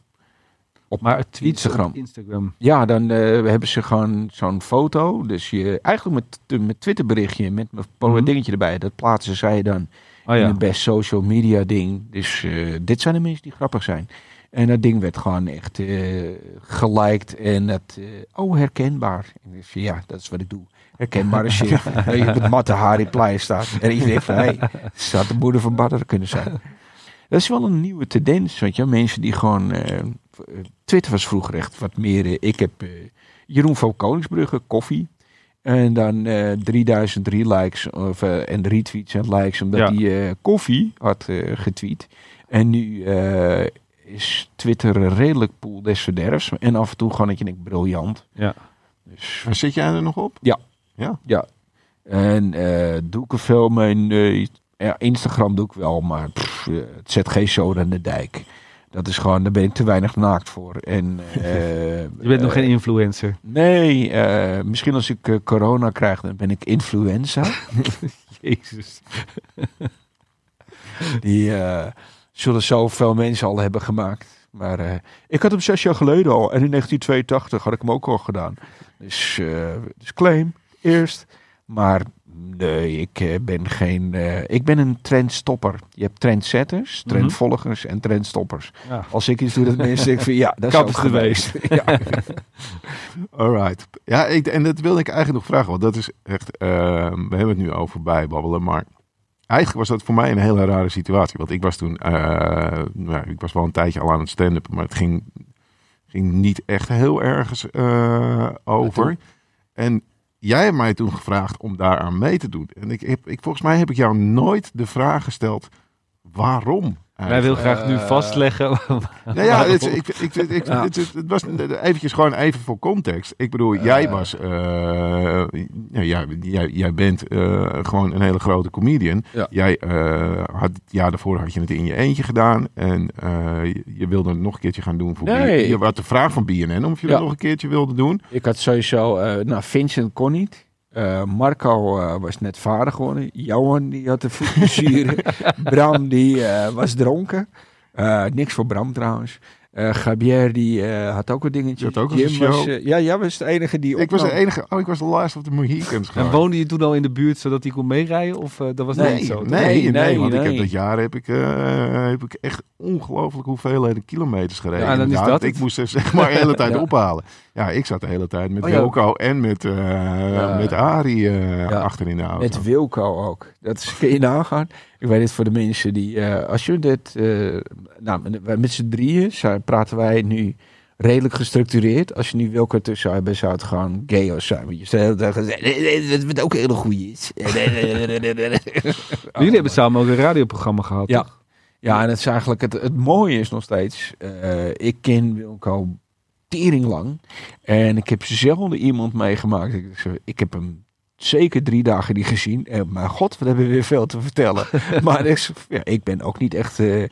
Op Maar het Instagram. op Instagram. Ja, dan eh, hebben ze gewoon zo'n foto. Dus je, eigenlijk met, met Twitter berichtje met een Mhm. dingetje erbij. Dat plaatsen zij dan Oh in een best social media ding. Dus eh, dit zijn de mensen die grappig zijn. En dat ding werd gewoon echt eh geliked en dat, oh herkenbaar. En dus, ja, dat is wat ik doe. Herkenbare shit. Je het matte Harry staat. En denkt van, hé, hey, zou de moeder van Badder kunnen zijn. Dat is wel een nieuwe tendens, weet je. Mensen die gewoon... eh, Twitter was vroeger echt wat meer... eh, ik heb eh, Jeroen van Koningsbrugge, koffie. En dan eh 3003 likes of, en retweets en likes, omdat Ja. hij eh, koffie had getweet. En nu eh, is Twitter een redelijk pool des verderfs. En af en toe gewoon dat je denkt, briljant. Ja. Dus, Maar zit jij er nog op? ja. En eh, doe ik er veel mijn eh, ja, Instagram doe ik wel, maar pff, eh, het zet geen zoden aan de dijk. Dat is gewoon, daar ben ik te weinig naakt voor. En, eh, Je bent nog eh, geen influencer. Nee, misschien als ik corona krijg, dan ben ik influenza. Jezus. Die zullen zoveel mensen al hebben gemaakt. Maar ik had hem zes jaar geleden al. En in 1982 had ik hem ook al gedaan. Dus, dus claim eerst. Maar nee, ik eh, ben geen... eh, ik ben een trendstopper. Je hebt trendsetters, Mhm. trendvolgers en trendstoppers. Ja. Als ik iets doe dat mensen denken van ja, dat is de geweest. ja. Alright. Ja, ik, en dat wilde ik eigenlijk nog vragen, want dat is echt, eh, we hebben het nu over bijbabbelen, maar eigenlijk was dat voor mij een hele rare situatie. Want ik was toen, nou, ik was wel een tijdje al aan het stand-up, maar het ging, ging niet echt heel ergens over. En jij hebt mij toen gevraagd om daaraan mee te doen. En ik, heb, ik, volgens mij heb ik jou nooit de vraag gesteld, waarom? Wij willen graag nu Eh, vastleggen. Nou ja, het, ik, ik, Ja. het, het was eventjes gewoon even voor context. Ik bedoel, jij was, eh, ja, jij, jij, jij bent eh, gewoon een hele grote comedian. Ja. Jij eh, had het jaar daarvoor had je het in je eentje gedaan en eh, je, je wilde het nog een keertje gaan doen voor Nee. Je had de vraag van BNN of je Ja. het nog een keertje wilde doen. Ik had sowieso, eh, nou, Vincent kon niet. Eh, Marco eh, was net vader geworden. Johan die had de voetblessure. Bram die eh, was dronken. Niks voor Bram trouwens. Eh Gabier die eh, had ook een dingetje. Die had ook een Jim show. was, eh, ja, jij was de enige die Ik was de enige, oh ik was de last of the Mohicans En woonde je toen al in de buurt zodat hij kon meerijden? Of eh, dat was Nee, niet zo? nee, toch? nee, Nee, want ik heb nee. dat jaar heb ik, eh, heb ik echt ongelooflijk hoeveelheden kilometers gereden. Ja, dan is dat Ik het. moest er zeg maar de hele tijd Ja. ophalen. Ja, ik zat de hele tijd met Oh ja. Wilco en met, eh Ja. met Arie eh, Ja. achter in de auto. Met Wilco ook. Dat is, kun je nagaan. Ik weet het voor de mensen die... eh, als je dit... eh, nou, met- z'n drieën zijn, praten wij nu redelijk gestructureerd. Als je nu Wilco tussen zou hebben, zou het gewoon chaos zijn. Want je zou de hele tijd gaan zeggen, "Nee, nee, nee, Wat ook een hele goeie is. Jullie hebben samen ook een radioprogramma gehad. Ja. toch? Ja, en het is eigenlijk het, het mooie is nog steeds. eh, ik ken Wilco tering lang. En ik heb zelden iemand meegemaakt. Ik, ik heb hem zeker drie dagen niet gezien. En mijn god, wat hebben we weer veel te vertellen. maar is, ja, ik ben ook niet echt... eh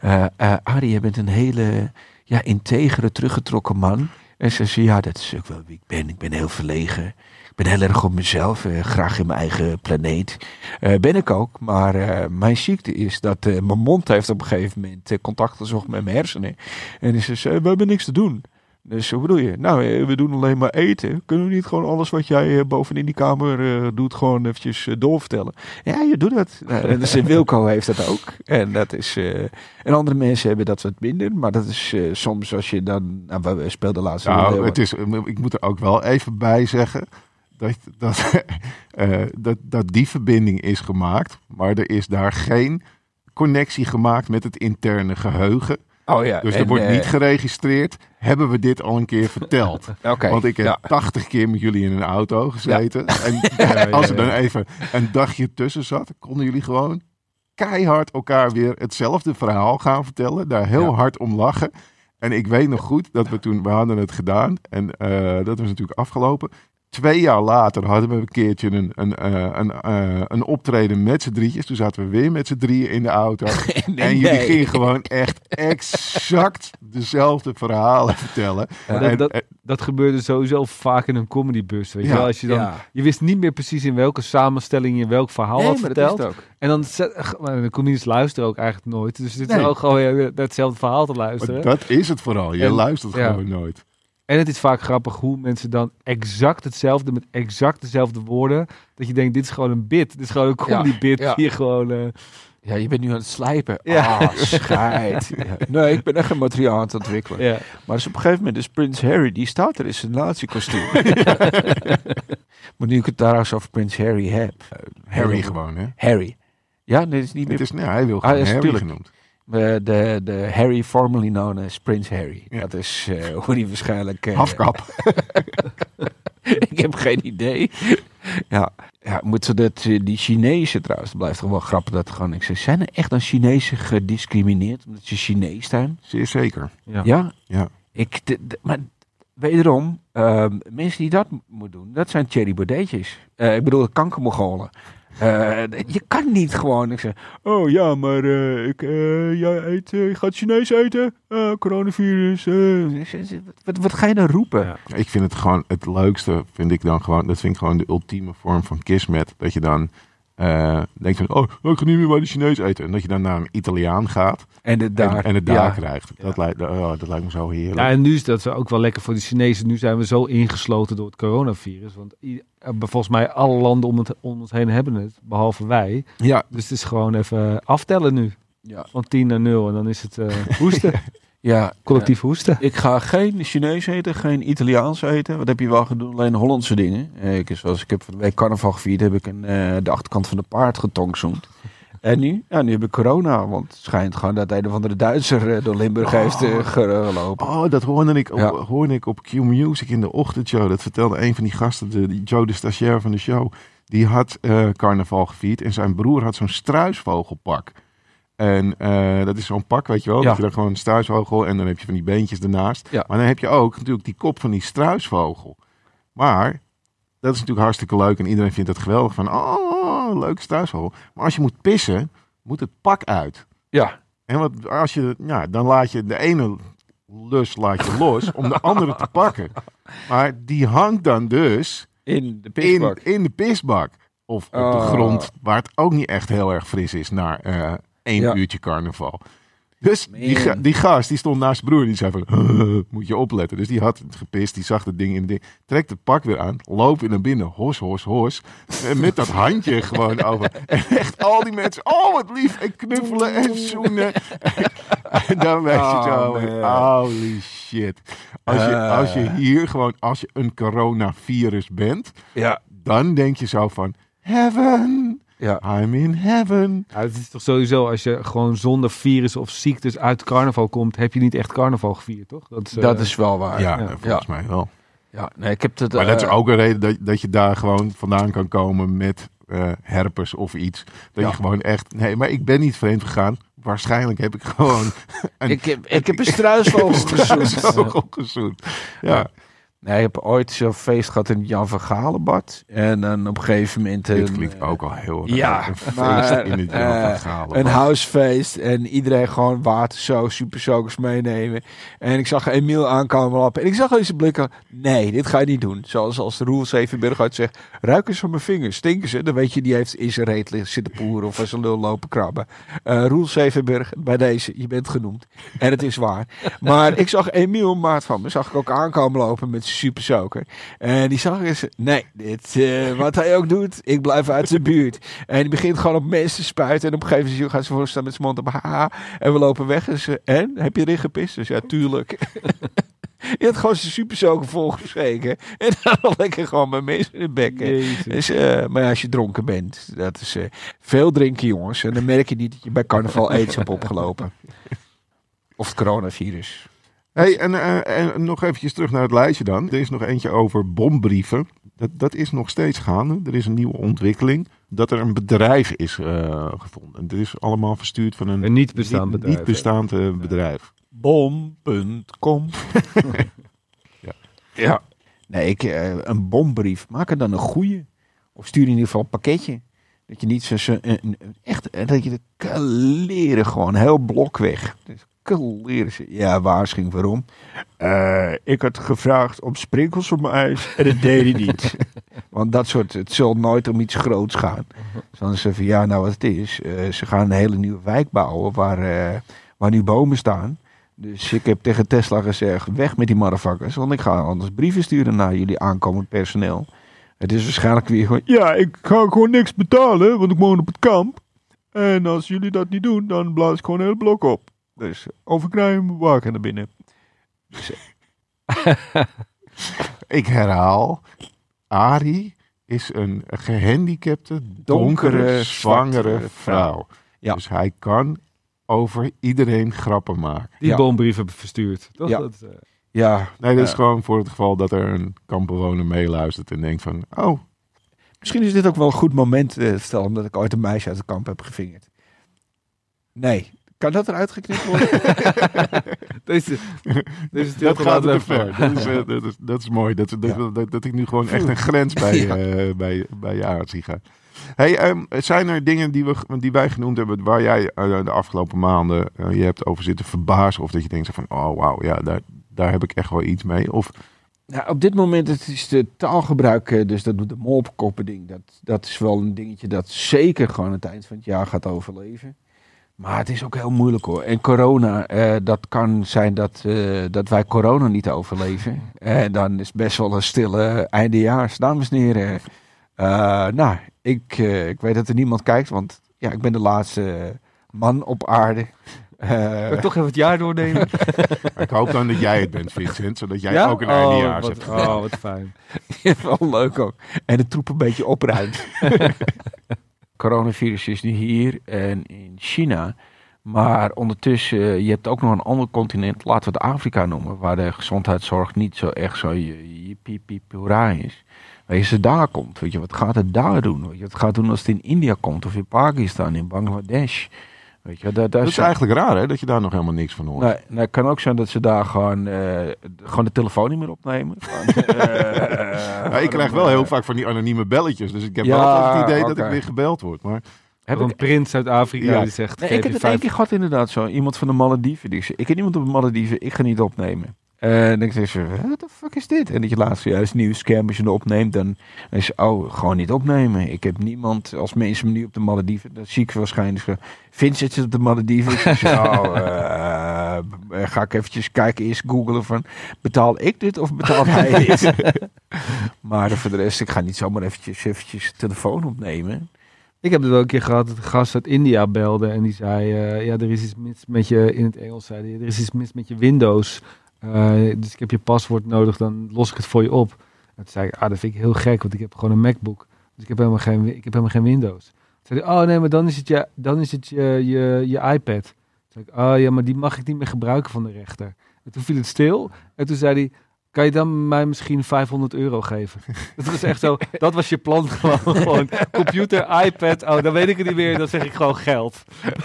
eh, eh, Arie, je bent een hele ja, integere, teruggetrokken man. En ze zei, ja, dat is ook wel wie ik ben. Ik ben heel verlegen. Ik ben heel erg op mezelf. eh, graag in mijn eigen planeet. Eh, ben ik ook, maar eh, mijn ziekte is dat eh, mijn mond heeft op een gegeven moment eh, contact gezocht met mijn hersenen. En is ze zei, we hebben niks te doen. Dus hoe bedoel je? Nou, eh, we doen alleen maar eten. Kunnen we niet gewoon alles wat jij eh, bovenin die kamer eh, doet, gewoon eventjes doorvertellen? Ja, je doet dat. Nou, dus Wilco heeft dat ook. En dat is. en andere mensen hebben dat wat minder. Maar dat is soms als je dan. Nou, we- speelden laatst. een Nou, het is, ik moet er ook wel even bij zeggen dat, dat, dat, dat die verbinding is gemaakt, maar er is daar geen connectie gemaakt met het interne geheugen. Oh ja. Dus en, er wordt eh, niet geregistreerd. Hebben we dit al een keer verteld? Oké. Want ik heb ja. 80 keer met jullie in een auto gezeten. En eh, als er dan even een dagje tussen zat, konden jullie gewoon keihard elkaar weer hetzelfde verhaal gaan vertellen. Daar heel hard om lachen. En ik weet nog goed dat we toen, we hadden het gedaan. En eh, dat was natuurlijk afgelopen. Twee jaar later hadden we een keertje een, een, eh, een, eh, een optreden met z'n drietjes. Toen zaten we weer met z'n drieën in de auto. Nee, en jullie nee. gingen gewoon echt exact dezelfde verhalen vertellen. Ja. En- dat, dat, dat gebeurde sowieso vaak in een comedybus. Weet je, Ja, wel? Als je, dan, Ja. je wist niet meer precies in welke samenstelling je welk verhaal Nee, had verteld. ook. En dan zet, maar de comedians luisteren ook eigenlijk nooit. Dus het is Nee. wel gewoon hetzelfde verhaal te Maar luisteren. dat is het vooral. Je En- luistert ja. gewoon nooit. En het is vaak grappig hoe mensen dan exact hetzelfde met exact dezelfde woorden. Dat je denkt, dit is gewoon een bit. Dit is gewoon een comedy bit. ja. Hier gewoon. eh, Ja, je bent nu aan het slijpen. Ja. Ah, scheid. Ja. Nee, ik ben echt een materiaal aan het ontwikkelen. ja. Maar dus op een gegeven moment is Prins Harry, die staat er in zijn nazi-kostuum. maar nu ik het daar eens over Prins Harry heb. Harry gewoon, hè? Harry. Ja, dit is niet meer Het is, nee, hij wil Ah, gewoon ja, Harry genoemd. Eh, de, de Harry formerly known as Prins Harry. Ja. Dat is eh, hoe die waarschijnlijk... eh, Hafkap. ik heb geen idee. ja, ja moeten dat, eh, die Chinezen trouwens, het blijft toch wel grappig dat er gewoon niks is. Zijn er echt dan Chinezen gediscrimineerd omdat ze Chinees zijn? Zeer zeker. Ja. Ja? Ja. Ik, de- de- maar wederom, ehm, mensen die dat mo- moeten doen, dat zijn Thierry Baudetjes. Eh, ik bedoel, kankermogolen. Eh, je kan niet gewoon ik zeg, oh ja, maar eh, ik, eh, jij eet, je gaat Chinees eten, coronavirus. wat, wat ga je dan roepen? Ik vind het gewoon het leukste, vind ik dan gewoon, dat vind ik gewoon de ultieme vorm van kismet. Dat je dan eh, denkt van, oh, ik ga niet meer bij de Chinees eten. En dat je dan naar een Italiaan gaat En het daar. en, en het daar ja. krijgt. Dat, lijkt, oh, dat lijkt me zo heerlijk. Ja, en nu is dat ook wel lekker voor de Chinezen. Nu zijn we zo ingesloten door het coronavirus. Want eh, volgens mij alle landen om, het, om ons heen hebben het, behalve wij. Ja, Dus het is gewoon even aftellen nu. Ja. Van 10 naar 0 en dan is het eh, hoesten. Ja, Collectief hoesten. Ik ga geen Chinees eten, geen Italiaans eten. Wat heb je wel gedaan? Alleen Hollandse dingen. Eh, Ik, zoals ik heb van de week carnaval gevierd, heb ik een, eh, de achterkant van de paard getongzoend. En nu? Ja, nu heb ik corona, want het schijnt gewoon dat een of andere Duitser eh, door Limburg heeft eh, gelopen. Oh, dat hoorde ik, op, Ja. hoorde ik op Q Music in de ochtendshow. Dat vertelde een van die gasten, de, die Joe de stagiair van de show. Die had carnaval gevierd en zijn broer had zo'n struisvogelpak. En eh, dat is zo'n pak, weet je wel. Ja. Dat je dan gewoon een struisvogel en dan heb je van die beentjes ernaast. Ja. Maar dan heb je ook natuurlijk die kop van die struisvogel. Maar dat is natuurlijk hartstikke leuk en iedereen vindt het geweldig. Van, oh, leuke struisvogel. Maar als je moet pissen, moet het pak uit. Ja, En wat, als je, ja, dan laat je de ene lus laat je los om de andere te pakken. Maar die hangt dan dus in de pisbak. in de pisbak. Of op de Oh. grond, waar het ook niet echt heel erg fris is na eh één Ja. uurtje carnaval. Dus die, ga- die gast, die stond naast broer. Die zei van, moet je opletten. Dus die had het gepist, die zag het ding in de ding. Trekt het pak weer aan, loopt weer naar binnen. Hos, hos, hos. En met dat handje gewoon over. En echt al die mensen, oh wat lief. En knuffelen en zoenen. en dan weet je Oh, zo, holy shit. Als je, Eh. als je hier gewoon, als je een coronavirus bent. Ja, Dan denk je zo van, heaven. Ja. I'm in heaven. Ja, het is toch sowieso, als je gewoon zonder virus of ziektes uit carnaval komt, heb je niet echt carnaval gevierd, toch? Dat is, eh, dat is wel waar. Ja, ja. volgens mij wel. Ja, nee, ik heb het. Maar dat is eh, ook een reden dat, dat je daar gewoon vandaan kan komen met eh herpes of iets. Dat Ja. je gewoon echt... Nee, maar ik ben niet vreemd gegaan. Waarschijnlijk heb ik gewoon een Ik heb, ik heb een struisvogel gezoend. gezoend. Ja. Nee, ik heb ooit zo'n feest gehad in Jan van Galenbad. En dan op een gegeven moment... Dit een, klinkt eh, ook al heel ja, raar. Een feest maar, in het Jan eh, van Galen. Een housefeest en iedereen gewoon waterzo, supersokers meenemen. En ik zag Emiel aankomen lopen en ik zag deze blikken. Nee, dit ga je niet doen. Zoals als de Roel Zevenberg uit zegt, ruik eens van mijn vingers, stinken ze? Dan weet je, die heeft in zijn reet liggen zitten poeren of aan zijn lul lopen krabben. Eh Roel Zevenberg, bij deze, je bent genoemd. En het is waar. Maar ik zag Emiel, een maat van me, zag ik ook aankomen lopen met zijn supersoker. En die zag eens, nee, dit, eh, wat hij ook doet, ik blijf uit zijn buurt. En die begint gewoon op mensen te spuiten. En op een gegeven moment gaat ze voor staan met zijn mond op. Haha. En we lopen weg. En, ze, en heb je erin gepist? Dus ja, tuurlijk. je had gewoon zijn supersoker volgeschreven. En dan lekker gewoon bij mensen in de bekken. Dus, eh, maar ja, als je dronken bent, dat is eh, veel drinken, jongens. En dan merk je niet dat je bij carnaval aids hebt opgelopen. Of het coronavirus. Hey, en, eh, en nog eventjes terug naar het lijstje dan. Er is nog eentje over bombrieven. Dat, dat is nog steeds gaande. Er is een nieuwe ontwikkeling. Dat er een bedrijf is eh, gevonden. Het is allemaal verstuurd van een Een niet bestaand bedrijf. niet bestaand eh, bedrijf. Bom.com. Ja. ja. Nee, ik, een bombrief. Maak er dan een goeie. Of stuur in ieder geval een pakketje. Dat je niet zo, zo een, een- een- echt, dat je de kaleren gewoon heel blok weg. Dus kaleren ze. Ja, waarschuwing waarom? Eh, ik had gevraagd om sprinkels op mijn ijs en dat deed hij niet. Want dat soort, het zal nooit om iets groots gaan. Dus dan van ja, nou wat het is. eh, ze gaan een hele nieuwe wijk bouwen waar, eh, waar nu bomen staan. Dus ik heb tegen Tesla gezegd, weg met die motherfuckers. Want ik ga anders brieven sturen naar jullie aankomend personeel. Het is waarschijnlijk weer gewoon, ja, ik ga gewoon niks betalen, want ik woon op het kamp. En als jullie dat niet doen, dan blaas ik gewoon een hele blok op. Dus overkrijgen bewaken naar binnen. Ik herhaal. Ari is een gehandicapte, donkere, Donkere, zwangere vrouw. Ja. Dus hij kan over iedereen grappen maken. Die Ja. bombrief hebben verstuurd. Toch? Ja. Dat, eh, Ja, Nee, dat is eh, gewoon voor het geval dat er een kampbewoner meeluistert en denkt van... Oh, Misschien is dit ook wel een goed moment, eh, stel omdat ik ooit een meisje uit het kamp heb gevingerd. Nee. Kan dat eruit geknipt worden? Deze, deze dat gaat te ver. even- Dat is, eh, dat, is, dat is mooi. Dat, dat, Ja. dat, dat ik nu gewoon echt een grens bij, Ja. eh, bij, bij je aan zie gaan. Hey, ehm, zijn er dingen die, we, die wij genoemd hebben waar jij eh, de afgelopen maanden je hebt over zitten verbazen? Of dat je denkt van, oh wauw, ja, daar, daar heb ik echt wel iets mee. Of Nou, op dit moment het is de taalgebruik, dus dat doet de molpkoppen ding. Dat, dat is wel een dingetje dat zeker gewoon het eind van het jaar gaat overleven. Maar het is ook heel moeilijk hoor. En corona, eh, dat kan zijn dat, eh, dat wij corona niet overleven. En dan is best wel een stille eindejaars, dames en heren. Eh, nou, ik, eh, ik weet dat er niemand kijkt, want ja, ik ben de laatste eh, man op aarde. Eh, ik toch even het jaar doornemen? ik hoop dan dat jij het bent, Vincent, zodat jij ja? ook een oh, eindejaars wat, hebt. Oh, wat fijn. wel leuk ook. En de troep een beetje opruimt. Coronavirus is nu hier en in China. Maar ondertussen, eh, je hebt ook nog een ander continent, laten we het Afrika noemen, waar de gezondheidszorg niet zo echt zo je, je piep piep hoera is. Weet je, ze daar komt, weet je, wat gaat het daar doen? Weet je, wat gaat het doen als het in India komt, of in Pakistan, in Bangladesh? Weet je, daar, daar Dat is eigenlijk raar hè, dat je daar nog helemaal niks van hoort. Nee, nee, het kan ook zijn dat ze daar gewoon, eh, gewoon de telefoon niet meer opnemen. Eh, Ja, ik krijg wel heel vaak van die anonieme belletjes, dus ik heb Ja, wel altijd het idee dat ik weer gebeld word. Maar Heb een ik, prins uit Afrika Ja. die zegt... nee, ik heb het één keer gehad inderdaad zo. Iemand van de Malediven. Die zei, ik heb iemand op de Malediven, ik ga niet opnemen. En ik zeg, what the fuck is dit? En dat je laatst, ja, dat is een nieuw scam. Als je het opneemt, dan is je, oh, gewoon niet opnemen. Ik heb niemand, als mensen me nu op de Malediven, dat zie ik waarschijnlijk. Vincent zit op de Malediven. Ik oh, eh, eh, ga ik eventjes kijken, eerst googlen van, betaal ik dit of betaalt hij dit? maar voor de rest, ik ga niet zomaar eventjes, eventjes telefoon opnemen. Ik heb het wel een keer gehad dat een gast uit India belde en die zei, eh, ja, er is iets mis met je, in het Engels zei hij, er is iets mis met je Windows. Eh, dus ik heb je paswoord nodig, dan los ik het voor je op. En toen zei ik, ah, dat vind ik heel gek, want ik heb gewoon een MacBook. Dus ik heb helemaal geen, ik heb helemaal geen Windows. Toen zei hij, oh nee, maar dan is het je, dan is het je, je, je iPad. Toen zei ik, oh ja, maar die mag ik niet meer gebruiken van de rechter. En toen viel het stil. En toen zei hij, Kan je dan mij misschien 500 euro geven? Dat is echt zo. Dat was je plan gewoon. gewoon computer, iPad. Oh, dan weet ik het niet meer. Dan zeg ik gewoon geld.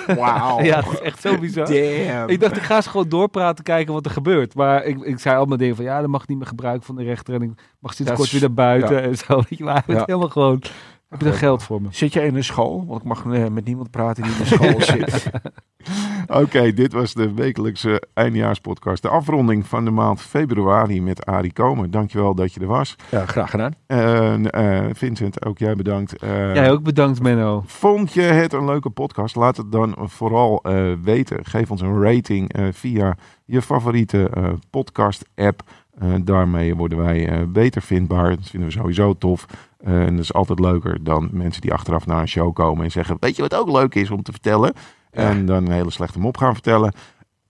Wauw. Ja, dat is echt zo bizar. Damn. Ik dacht, ik ga eens gewoon doorpraten, kijken wat er gebeurt. Maar ik, ik zei allemaal dingen van, ja, dat mag niet meer gebruiken van de rechter. En ik mag sinds kort weer naar buiten en zo. Weet je, maar Ja. helemaal gewoon, heb je er geld voor me? Zit jij in een school? Want ik mag eh, met niemand praten die in de school zit. Oké, dit was de wekelijkse eindejaarspodcast. De afronding van de maand februari met Arie Komen. Dankjewel dat je er was. Ja, graag gedaan. Eh, Vincent, ook jij bedankt. Eh, Jij ook bedankt, Menno. Vond je het een leuke podcast? Laat het dan vooral weten. Geef ons een rating via je favoriete podcast-app. Daarmee worden wij beter vindbaar. Dat vinden we sowieso tof. Eh, en dat is altijd leuker dan mensen die achteraf naar een show komen en zeggen: Weet je wat ook leuk is om te vertellen? En dan een hele slechte mop gaan vertellen.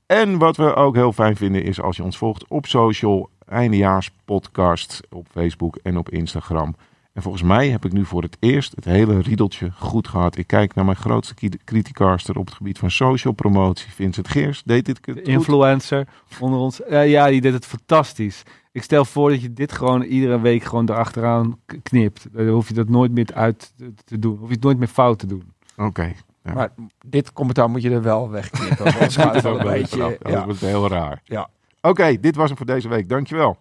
En wat we ook heel fijn vinden is als je ons volgt op social. Eindejaarspodcast op Facebook en op Instagram. En volgens mij heb ik nu voor het eerst het hele riedeltje goed gehad. Ik kijk naar mijn grootste criticaster op het gebied van social promotie. Vincent Geers deed dit De goed. influencer onder ons. Ja, die deed het fantastisch. Ik stel voor dat je dit gewoon iedere week gewoon erachteraan knipt. Dan hoef je dat nooit meer uit te- doen. Hoef je het nooit meer fout te doen. Oké. Ja. Maar dit commentaar moet je er wel wegknippen. Anders gaat het wel een Dat beetje... Dat Ja. wordt heel raar. Ja. Oké, dit was hem voor deze week. Dankjewel.